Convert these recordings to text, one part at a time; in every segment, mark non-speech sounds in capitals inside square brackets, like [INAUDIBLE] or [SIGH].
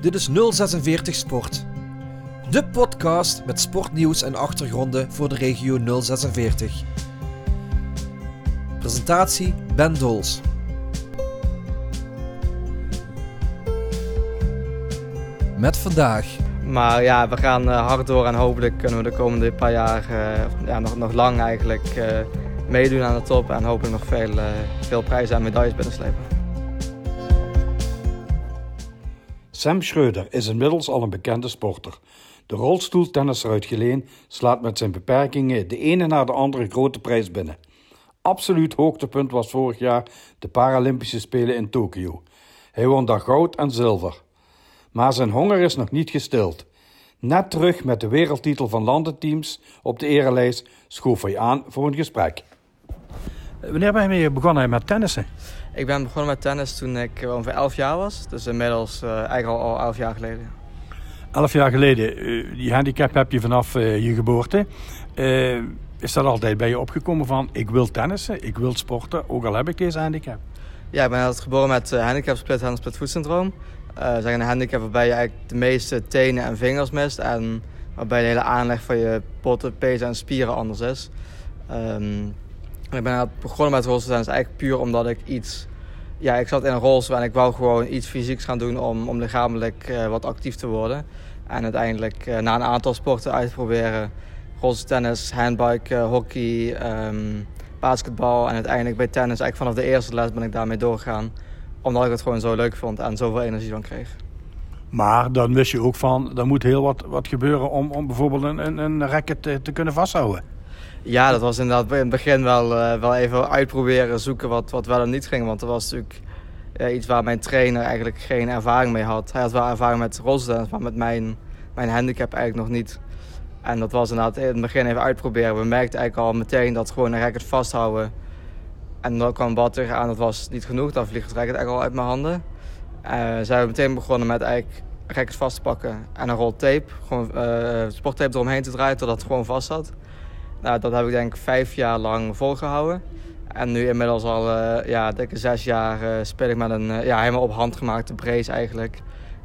Dit is 046 Sport. De podcast met sportnieuws en achtergronden voor de regio 046. Presentatie Ben Dols. Met vandaag. Maar ja, we gaan uh, hard door en hopelijk kunnen we de komende paar jaar, uh, ja, nog, nog lang eigenlijk, uh, meedoen aan de top. En hopelijk nog veel, veel prijzen en medailles binnenslepen. Sam Schreuder is inmiddels al een bekende sporter. De rolstoeltennisser uit Geleen slaat met zijn beperkingen de ene na de andere grote prijs binnen. Absoluut hoogtepunt was vorig jaar de Paralympische Spelen in Tokio. Hij won daar goud en zilver. Maar zijn honger is nog niet gestild. Net terug met de wereldtitel van landenteams op de erelijst schoof hij aan voor een gesprek. Wanneer ben je begonnen met tennissen? Ik ben begonnen met tennis toen ik ongeveer 11 jaar was. Dus inmiddels uh, eigenlijk al, al 11 jaar geleden. 11 jaar geleden. Uh, die handicap heb je vanaf je geboorte. is dat altijd bij je opgekomen van ik wil tennissen, ik wil sporten, ook al heb ik deze handicap? Ja, ik ben altijd geboren met handicap split hand split voet syndroom. Uh, zeg een handicap waarbij je eigenlijk de meeste tenen en vingers mist. En waarbij de hele aanleg van je potten, pezen en spieren anders is. Um, ik ben begonnen met rolstoeltennis eigenlijk puur omdat ik iets... Ja, ik zat in een rolstoel en ik wou gewoon iets fysieks gaan doen om, om lichamelijk uh, wat actief te worden. En uiteindelijk uh, na een aantal sporten uit te proberen... rolstoeltennis, handbike, hockey, um, basketbal... en uiteindelijk bij tennis, eigenlijk vanaf de eerste les ben ik daarmee doorgegaan omdat ik het gewoon zo leuk vond en zoveel energie van kreeg. Maar dan wist je ook van, er moet heel wat, wat gebeuren om, om bijvoorbeeld een, een, een racket te, te kunnen vasthouden. Ja, dat was inderdaad in het begin wel, uh, wel even uitproberen, zoeken wat, wat wel en niet ging. Want er was natuurlijk uh, iets waar mijn trainer eigenlijk geen ervaring mee had. Hij had wel ervaring met rolstoelen, maar met mijn, mijn handicap eigenlijk nog niet. En dat was inderdaad in het begin even uitproberen. We merkten eigenlijk al meteen dat gewoon een racket vasthouden en dan kwam wat aan, dat was niet genoeg. Dan vliegt het racket eigenlijk al uit mijn handen. Uh, zijn we meteen begonnen met eigenlijk rackets vast te pakken en een rol tape. Gewoon sporttape eromheen te draaien totdat het gewoon vast zat. Nou, dat heb ik denk ik vijf jaar lang volgehouden. En nu inmiddels al uh, ja, dikke zes jaar speel ik met een ja, helemaal op hand gemaakte brace eigenlijk.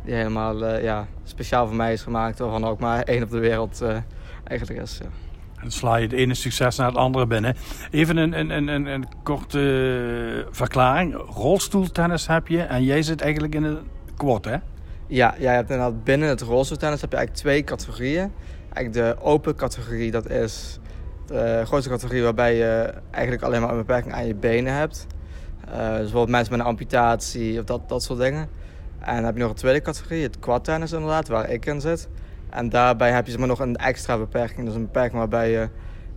Die helemaal ja, speciaal voor mij is gemaakt. Waarvan ook maar één op de wereld eigenlijk is. Ja. Dan sla je het ene succes naar het andere binnen. Even een, een, een, een korte verklaring. Rolstoeltennis heb je en jij zit eigenlijk in een quad, hè? Ja, jij hebt inderdaad binnen het rolstoeltennis heb je eigenlijk twee categorieën. Eigenlijk de open categorie, dat is de grootste categorie waarbij je eigenlijk alleen maar een beperking aan je benen hebt. Uh, dus bijvoorbeeld mensen met een amputatie of dat, dat soort dingen. En dan heb je nog een tweede categorie, het quad-tennis inderdaad, waar ik in zit. En daarbij heb je zeg maar, nog een extra beperking. Dus een beperking waarbij je...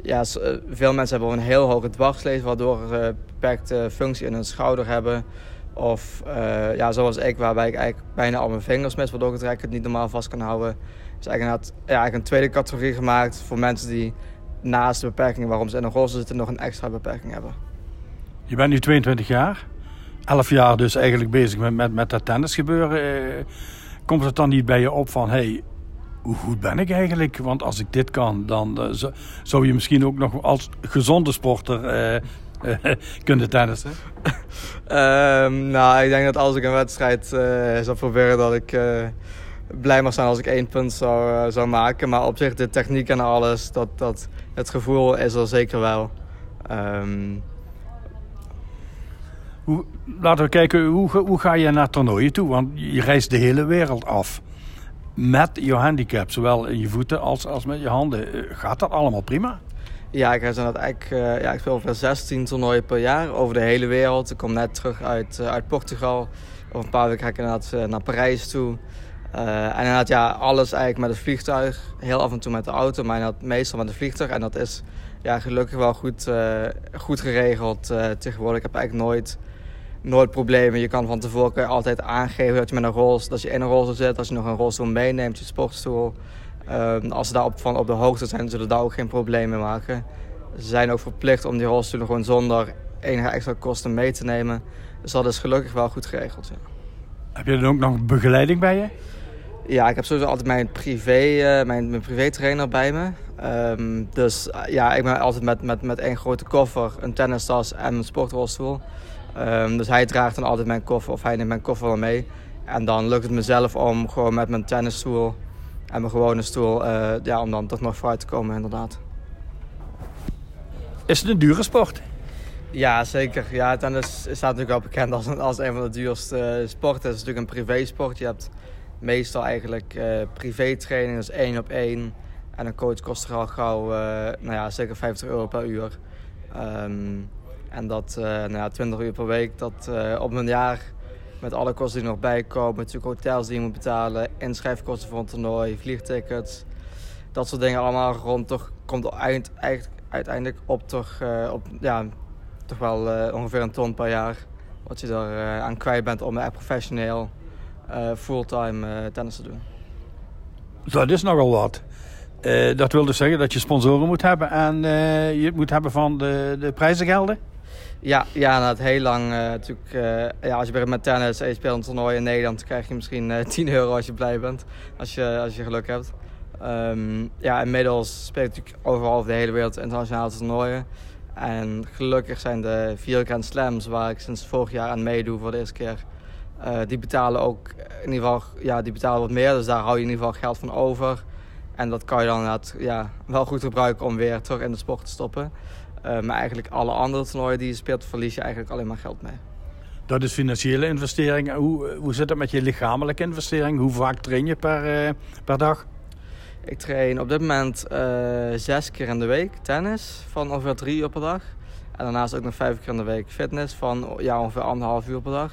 Ja, eh, veel mensen hebben een heel hoge dwarslees... waardoor ze beperkte functie in hun schouder hebben. Of ja, zoals ik, waarbij ik eigenlijk bijna al mijn vingers mis... waardoor ik het niet normaal vast kan houden. Dus eigenlijk, ja, eigenlijk een tweede categorie gemaakt... voor mensen die naast de beperkingen waarom ze in een rolstoel zitten... nog een extra beperking hebben. Je bent nu 22 jaar. 11 jaar dus eigenlijk bezig met, met, met dat tennisgebeuren. Eh, komt het dan niet bij je op van... Hey, hoe goed ben ik eigenlijk? Want als ik dit kan, dan uh, zou je misschien ook nog als gezonde sporter uh, uh, [LAUGHS] kunnen tennissen. um, nou, ik denk dat als ik een wedstrijd zou proberen, dat ik blij mag zijn als ik één punt zou, zou maken. Maar op zich, de techniek en alles, dat, dat, het gevoel is er zeker wel. Um... Hoe, laten we kijken, hoe, hoe ga je naar toernooien toe? Want je reist de hele wereld af met je handicap, zowel in je voeten als, als met je handen. Eh, gaat dat allemaal prima? Ja, ik, dat eigenlijk, uh, ja, ik speel ongeveer 16 toernooien per jaar over de hele wereld. Ik kom net terug uit, uh, uit Portugal. Over een paar weken ga ik inderdaad naar Parijs toe. En inderdaad, ja, alles eigenlijk met het vliegtuig. Heel af en toe met de auto, maar inderdaad meestal met het vliegtuig. En dat is ja, gelukkig wel goed, goed geregeld tegenwoordig. Ik heb eigenlijk nooit nooit problemen. Je kan van tevoren altijd aangeven dat je met een rolstoel, dat je in een rolstoel zit. Als je nog een rolstoel meeneemt, je sportstoel. Um, als ze daar op, van op de hoogte zijn, zullen daar ook geen problemen maken. Ze zijn ook verplicht om die rolstoelen gewoon zonder enige extra kosten mee te nemen. Dus dat is gelukkig wel goed geregeld. Heb je dan ook nog begeleiding bij je? Ja, ik heb sowieso altijd mijn privé, uh, mijn, mijn privé trainer bij me. Um, dus uh, ja, ik ben altijd met, met, met één grote koffer, een tennistas en een sportrolstoel. Um, dus hij draagt dan altijd mijn koffer of hij neemt mijn koffer wel mee. En dan lukt het mezelf om gewoon met mijn tennisstoel en mijn gewone stoel, ja, om dan toch nog vooruit te komen inderdaad. Is het een dure sport? Ja, zeker. Ja, tennis staat natuurlijk wel bekend als een, als een van de duurste sporten. Het is natuurlijk een privé-sport. Je hebt meestal eigenlijk uh, privé-training, dus één op één. En een coach kost er al gauw, uh, nou ja, zeker 50 euro per uur. Um, en dat, uh, nou ja, 20 uur per week, dat op een jaar met alle kosten die er nog bij komen. Natuurlijk hotels die je moet betalen, inschrijfkosten voor een toernooi, vliegtickets. Dat soort dingen allemaal rond. Toch komt eind, uiteindelijk op toch, op, ja, toch wel ongeveer een ton per jaar. Wat je er aan kwijt bent om echt professioneel fulltime uh, tennis te doen. Dat is nogal wat. Uh, dat wil dus zeggen dat je sponsoren moet hebben en je moet hebben van de, de prijzengelden? Ja, ja nou, het heel lang natuurlijk. ja, als je begint met tennis en je speelt een toernooi in Nederland, krijg je misschien [LAUGHS] 10 euro als je blij bent. Als je, als je geluk hebt. Um, ja, inmiddels speel ik natuurlijk overal over de hele wereld internationale toernooien. En gelukkig zijn de vier Grand Slams waar ik sinds vorig jaar aan meedoe voor de eerste keer uh, die betalen ook in ieder geval ja, die betalen wat meer, dus daar hou je in ieder geval geld van over. En dat kan je dan inderdaad ja, wel goed gebruiken om weer terug in de sport te stoppen. Uh, maar eigenlijk alle andere toernooien die je speelt, verlies je eigenlijk alleen maar geld mee. Dat is financiële investering. Hoe, hoe zit het met je lichamelijke investering? Hoe vaak train je per, uh, per dag? Ik train op dit moment zes keer in de week tennis, van ongeveer drie uur per dag. En daarnaast ook nog vijf keer in de week fitness, van ja, ongeveer anderhalf uur per dag.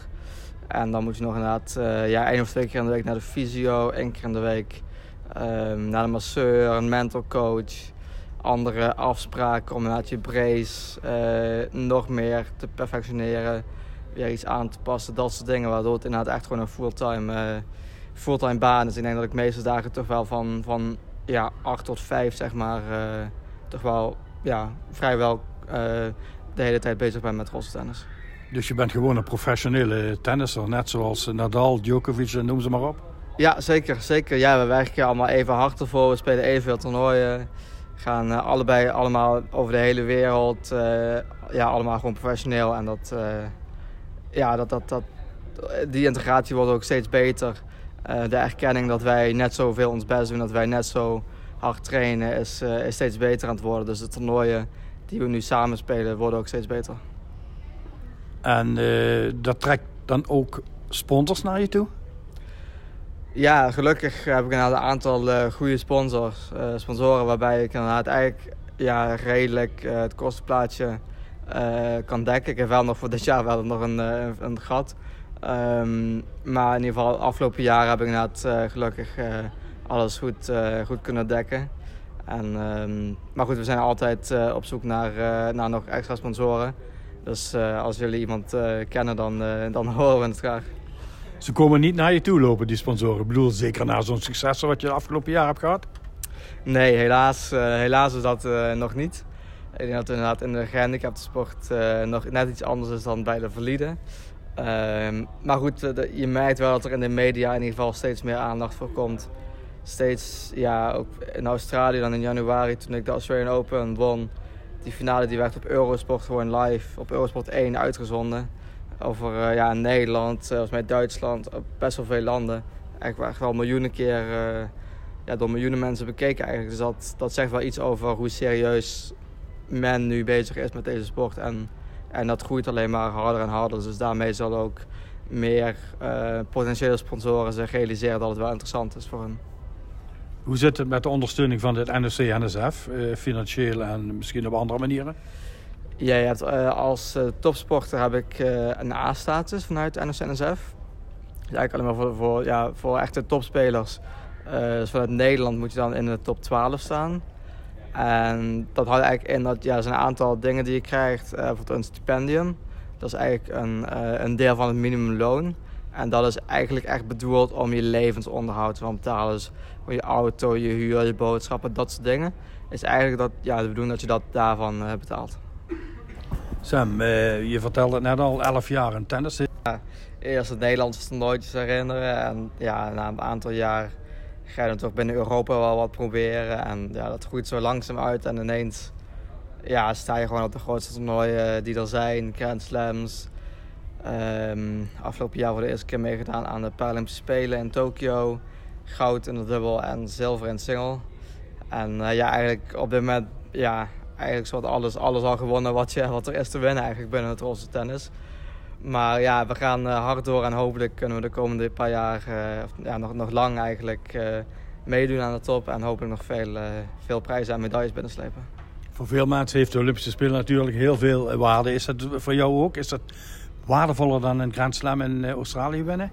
En dan moet je nog inderdaad uh, ja, één of twee keer in de week naar de fysio, één keer in de week um, naar de masseur, een mental coach, andere afspraken om inderdaad je brace uh, nog meer te perfectioneren, weer iets aan te passen, dat soort dingen. Waardoor het inderdaad echt gewoon een fulltime, uh, fulltime baan is. Ik denk dat ik meeste dagen toch wel van, van ja, 8 tot 5 zeg maar, toch wel ja, vrijwel de hele tijd bezig ben met rolstennis. Dus je bent gewoon een professionele tennisser, net zoals Nadal, Djokovic, noem ze maar op? Ja, zeker. zeker. Ja, we werken allemaal even hard ervoor. We spelen evenveel toernooien. Gaan uh, allebei allemaal over de hele wereld. Uh, ja, allemaal gewoon professioneel. En dat, uh, ja, dat, dat, dat, die integratie wordt ook steeds beter. de erkenning dat wij net zoveel ons best doen, dat wij net zo hard trainen, is, is steeds beter aan het worden. Dus de toernooien die we nu samen spelen, worden ook steeds beter. En uh, dat trekt dan ook sponsors naar je toe? Ja, gelukkig heb ik een aantal uh, goede sponsors, uh, sponsoren waarbij ik inderdaad eigenlijk ja, redelijk het kostenplaatje kan dekken. Ik heb wel nog voor dit jaar wel nog een, een gat. Um, maar in ieder geval, afgelopen jaar heb ik inderdaad gelukkig alles goed, goed kunnen dekken. En, um, maar goed, we zijn altijd op zoek naar, naar nog extra sponsoren. Dus uh, als jullie iemand uh, kennen, dan, uh, dan [LAUGHS] horen we het graag. Ze komen niet naar je toe lopen, die sponsoren. Ik bedoel, zeker na zo'n succes wat je de afgelopen jaar hebt gehad? Nee, helaas, helaas is dat nog niet. Ik denk dat inderdaad in de gehandicaptensport nog net iets anders is dan bij de valide. Ehm, maar goed, je merkt wel dat er in de media in ieder geval steeds meer aandacht voor komt. Steeds, ja, ook in Australië dan in januari toen ik de Australian Open won die finale die werd op Eurosport gewoon live, op Eurosport 1 uitgezonden. Over uh, ja, Nederland, zelfs met Duitsland, best wel veel landen. Eigenlijk echt wel miljoenen keer uh, ja, door miljoenen mensen bekeken eigenlijk. Dus dat, dat zegt wel iets over hoe serieus men nu bezig is met deze sport. En, en dat groeit alleen maar harder en harder. Dus daarmee zal ook meer potentiële sponsoren zich realiseren dat het wel interessant is voor hen. Hoe zit het met de ondersteuning van dit NOC-NSF, eh, financieel en misschien op andere manieren? Ja, uh, als uh, topsporter heb ik een A-status vanuit NOC-NSF. Dus eigenlijk alleen maar voor, voor, ja, voor echte topspelers. dus vanuit Nederland moet je dan in de top 12 staan. En dat houdt eigenlijk in dat ja, er zijn een aantal dingen die je krijgt. bijvoorbeeld een stipendium. Dat is eigenlijk een, een deel van het minimumloon. En dat is eigenlijk echt bedoeld om je levensonderhoud te betalen. Dus je auto, je huur, je boodschappen, dat soort dingen. Is eigenlijk dat, ja, de bedoeling dat je dat daarvan uh, betaalt. Sam, uh, je vertelde net al 11 jaar in tennis. Ja, eerst het Nederlandse toernooitjes herinneren. En ja, na een aantal jaar ga je dan toch binnen Europa wel wat proberen. En ja, dat groeit zo langzaam uit. En ineens ja, sta je gewoon op de grootste toernooien die er zijn. Grand Slams, Ehm, afgelopen jaar voor de eerste keer meegedaan aan de Paralympische Spelen in Tokio. Goud in de dubbel en zilver in single. En eh, ja, eigenlijk op dit moment, ja, eigenlijk soort alles, alles al gewonnen wat, je, wat er is te winnen eigenlijk binnen het rolstoel tennis. Maar ja, we gaan uh, hard door en hopelijk kunnen we de komende paar jaar, uh, ja, nog, nog lang eigenlijk, meedoen aan de top. En hopelijk nog veel, veel prijzen en medailles binnenslepen. Voor veel mensen heeft de Olympische Spelen natuurlijk heel veel waarde. Is dat voor jou ook? Is dat waardevoller dan een Grand Slam in Australië winnen?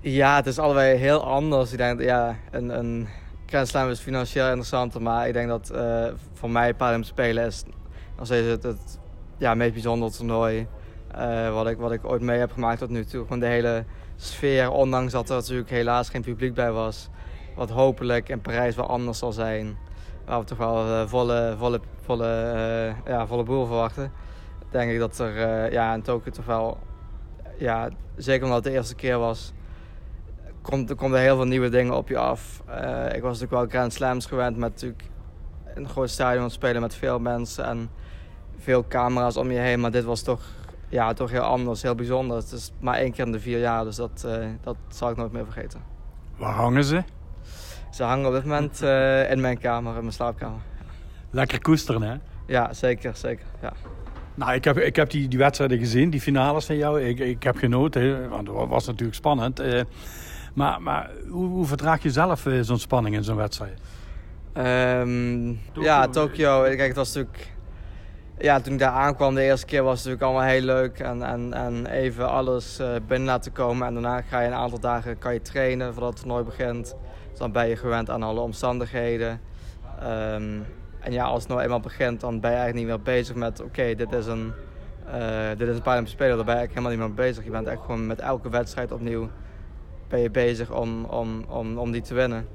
Ja, het is allebei heel anders. Ik denk, ja, een, een Grand Slam is financieel interessanter, maar ik denk dat uh, voor mij Paralympische Spelen is nog steeds het, ja, meest bijzondere toernooi. Uh, wat, ik, wat ik ooit mee heb gemaakt tot nu toe. Gewoon de hele sfeer, ondanks dat er natuurlijk helaas geen publiek bij was. Wat hopelijk in Parijs wel anders zal zijn. Waar we toch wel volle, volle, volle, ja, volle boel verwachten. Denk ik dat er ja, in Tokio toch wel, ja, zeker omdat het de eerste keer was, komt, er komen heel veel nieuwe dingen op je af. Uh, ik was natuurlijk wel Grand Slams gewend met natuurlijk een groot stadion spelen met veel mensen en veel camera's om je heen. Maar dit was toch, ja, toch heel anders, heel bijzonder. Het is maar één keer in de vier jaar, dus dat, uh, dat zal ik nooit meer vergeten. Waar hangen ze? Ze hangen op dit moment uh, [LAUGHS] in mijn kamer, in mijn slaapkamer. Lekker koesteren, hè? Ja, zeker, zeker. Ja. Nou, ik heb, ik heb die, die wedstrijden gezien, die finales van jou. Ik, ik heb genoten, want het was natuurlijk spannend. Maar, maar hoe, hoe verdraag je zelf eh, zo'n spanning in zo'n wedstrijd? Um, ja, Tokio. Kijk, het was natuurlijk... Ja, toen ik daar aankwam de eerste keer was het natuurlijk allemaal heel leuk. En, en, en even alles uh, binnen laten komen. En daarna ga je een aantal dagen kan je trainen voordat het toernooi begint. Dus dan ben je gewend aan alle omstandigheden. Um, en ja, als het nou eenmaal begint, dan ben je eigenlijk niet meer bezig met... Oké, dit is een... Uh, dit is een Paralympische Speler, daar ben je eigenlijk helemaal niet meer bezig. Je bent echt gewoon met elke wedstrijd opnieuw ben je bezig om, om, om, om die te winnen.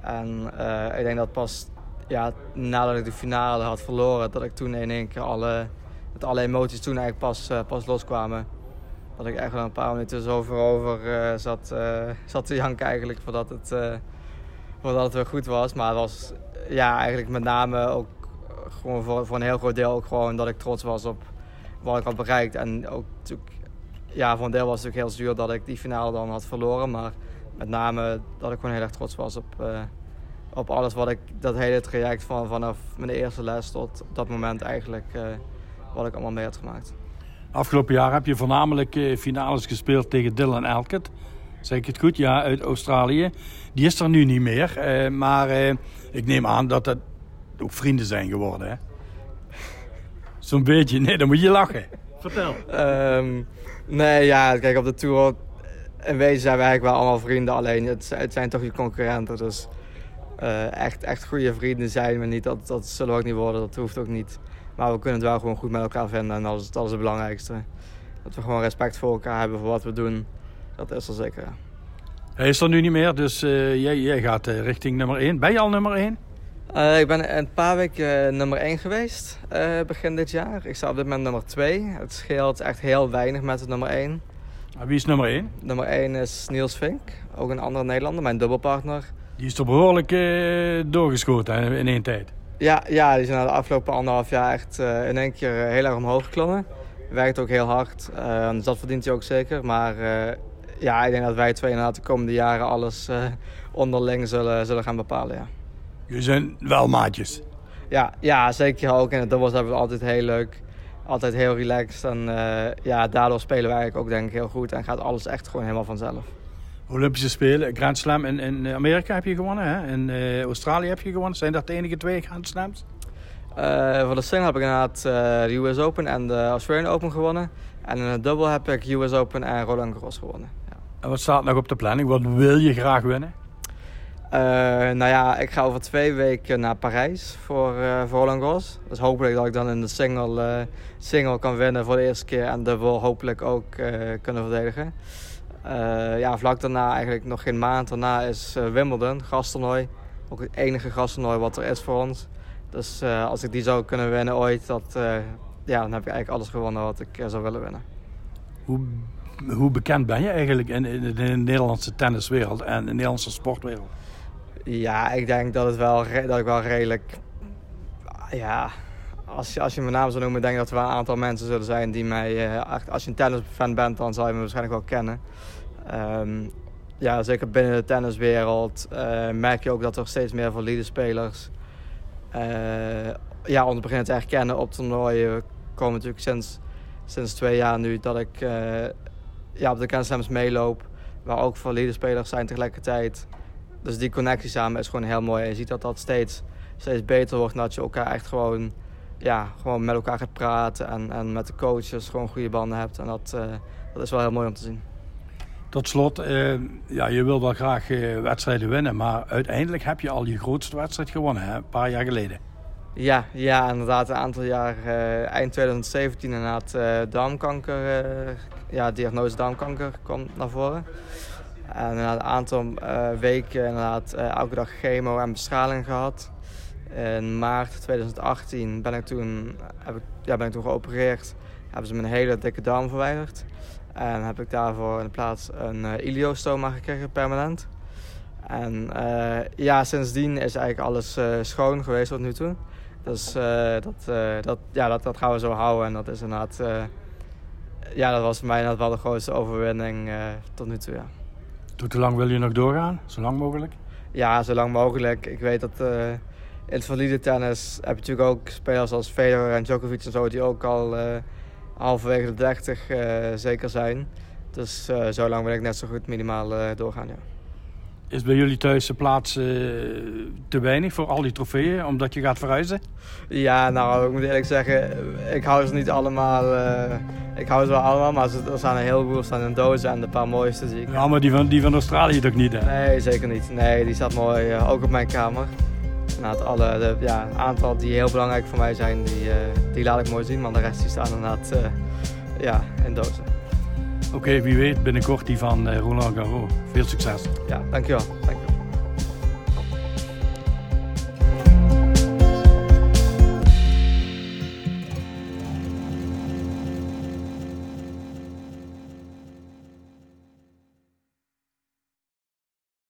En uh, ik denk dat pas ja, nadat ik de finale had verloren, dat ik toen in één keer alle, alle emoties toen eigenlijk pas, uh, pas loskwamen. Dat ik echt wel een paar minuten zo voorover zat, zat te janken eigenlijk voordat het, voordat het weer goed was. Maar het was ja, eigenlijk met name ook gewoon voor, voor een heel groot deel ook gewoon dat ik trots was op wat ik had bereikt. En ook natuurlijk ja, voor een deel was het natuurlijk heel zuur dat ik die finale dan had verloren. Maar met name dat ik gewoon heel erg trots was op, uh, op alles wat ik, dat hele traject van, vanaf mijn eerste les tot dat moment eigenlijk, uh, wat ik allemaal mee had gemaakt. Afgelopen jaar heb je voornamelijk uh, finales gespeeld tegen Dylan Elkett. Zeg ik het goed? Ja, uit Australië. Die is er nu niet meer. maar ik neem aan dat dat ook vrienden zijn geworden, hè? Zo'n beetje. Nee, dan moet je lachen. Vertel. Um, Nee, ja, kijk, op de Tour in wezen zijn we eigenlijk wel allemaal vrienden. Alleen het, het zijn toch je concurrenten. Dus uh, echt, echt goede vrienden zijn we niet. Dat, dat zullen we ook niet worden, dat hoeft ook niet. Maar we kunnen het wel gewoon goed met elkaar vinden. En dat is, dat is het belangrijkste. Dat we gewoon respect voor elkaar hebben voor wat we doen. Dat is er zeker. Hij is er nu niet meer, dus uh, jij, jij gaat uh, richting nummer 1. Ben je al nummer 1? Uh, ik ben een paar weken nummer 1 geweest begin dit jaar. Ik sta op dit moment nummer 2. Het scheelt echt heel weinig met het nummer 1. Wie is nummer 1? Nummer 1 is Niels Vink, ook een andere Nederlander, mijn dubbelpartner. Die is toch behoorlijk doorgeschoten in één tijd? Ja, ja, die zijn na de afgelopen anderhalf jaar echt in één keer heel erg omhoog geklommen. Werkt ook heel hard, dus dat verdient hij ook zeker. Maar ja, ik denk dat wij twee inderdaad de komende jaren alles onderling zullen, zullen gaan bepalen, ja. Jullie zijn wel maatjes. Ja, ja, zeker ook. En het dubbels hebben we altijd heel leuk. Altijd heel relaxed. En uh, ja, daardoor spelen wij eigenlijk ook denk ik heel goed. En gaat alles echt gewoon helemaal vanzelf. Olympische Spelen, Grand Slam in, in Amerika heb je gewonnen. Hè? In uh, Australië heb je gewonnen. Zijn dat de enige twee Grand Slams? Uh, voor de single heb ik inderdaad de US Open en de Australian Open gewonnen. En in het dubbel heb ik US Open en Roland Garros gewonnen. En wat staat nog op de planning? Wat wil je graag winnen? Uh, nou ja, ik ga over twee weken naar Parijs voor, uh, voor Roland Garros. Dus hopelijk dat ik dan in de single, uh, single kan winnen voor de eerste keer. En dubbel hopelijk ook kunnen verdedigen. ja, vlak daarna, eigenlijk nog geen maand daarna, is Wimbledon, gasttoernooi. Ook het enige gasttoernooi wat er is voor ons. Dus als ik die zou kunnen winnen ooit, dat, ja, dan heb ik eigenlijk alles gewonnen wat ik zou willen winnen. Hoe, hoe bekend ben je eigenlijk in, in de Nederlandse tenniswereld en in de Nederlandse sportwereld? Ja, ik denk dat, het wel, dat ik wel redelijk ja, als als je mijn naam zou noemen, denk ik dat er wel een aantal mensen zullen zijn die mij... als je een tennisfan bent, dan zal je me waarschijnlijk wel kennen. Um, ja, zeker binnen de tenniswereld merk je ook dat er steeds meer valide spelers ja, ons beginnen te herkennen op toernooien. We komen natuurlijk sinds, sinds twee jaar nu dat ik ja, op de Slams meeloop. Waar ook valide spelers zijn tegelijkertijd. Dus die connectie samen is gewoon heel mooi. En je ziet dat dat steeds, steeds beter wordt. Dat je elkaar echt gewoon, ja, gewoon met elkaar gaat praten. En, en met de coaches gewoon goede banden hebt. En dat, uh, dat is wel heel mooi om te zien. Tot slot, uh, ja, je wil wel graag uh, wedstrijden winnen. Maar uiteindelijk heb je al je grootste wedstrijd gewonnen, hè? een paar jaar geleden. Ja, ja, inderdaad. Een aantal jaar, eind 2017 inderdaad, darmkanker, ja, diagnose darmkanker kwam naar voren. En na een aantal weken inderdaad elke dag chemo en bestraling gehad. In maart 2018 ben ik toen, heb ik, ja, ben ik toen geopereerd. Hebben ze een hele dikke darm verwijderd. En heb ik daarvoor in de plaats een uh, iliostoma gekregen, permanent. En ja, sindsdien is eigenlijk alles schoon geweest tot nu toe. Dus uh, dat, uh, dat, ja, dat, dat gaan we zo houden. En dat is inderdaad... Ja, dat was voor mij inderdaad wel de grootste overwinning tot nu toe, ja. Tot hoe lang wil je nog doorgaan? Zo lang mogelijk? Ja, zo lang mogelijk. Ik weet dat in het valide tennis heb je natuurlijk ook spelers als Federer en Djokovic en zo... die ook al halverwege de 30 zeker zijn. Dus zo lang wil ik net zo goed minimaal doorgaan, ja. Is bij jullie thuis de plaats uh, te weinig voor al die trofeeën, omdat je gaat verhuizen? Ja, nou, ik moet eerlijk zeggen, ik hou ze niet allemaal. Uh, ik hou ze wel allemaal, maar er staan een heleboel staan in dozen en de paar mooiste zie ik. Ja, maar die van, die van Australië toch niet, hè? Nee, zeker niet. Nee, die staat mooi, uh, ook op mijn kamer. Het alle, de, ja, een aantal die heel belangrijk voor mij zijn, die, die laat ik mooi zien, maar de rest die staan inderdaad ja, in dozen. Oké, wie weet binnenkort die van uh, Roland Garros. Veel succes. Ja, dankjewel. Dank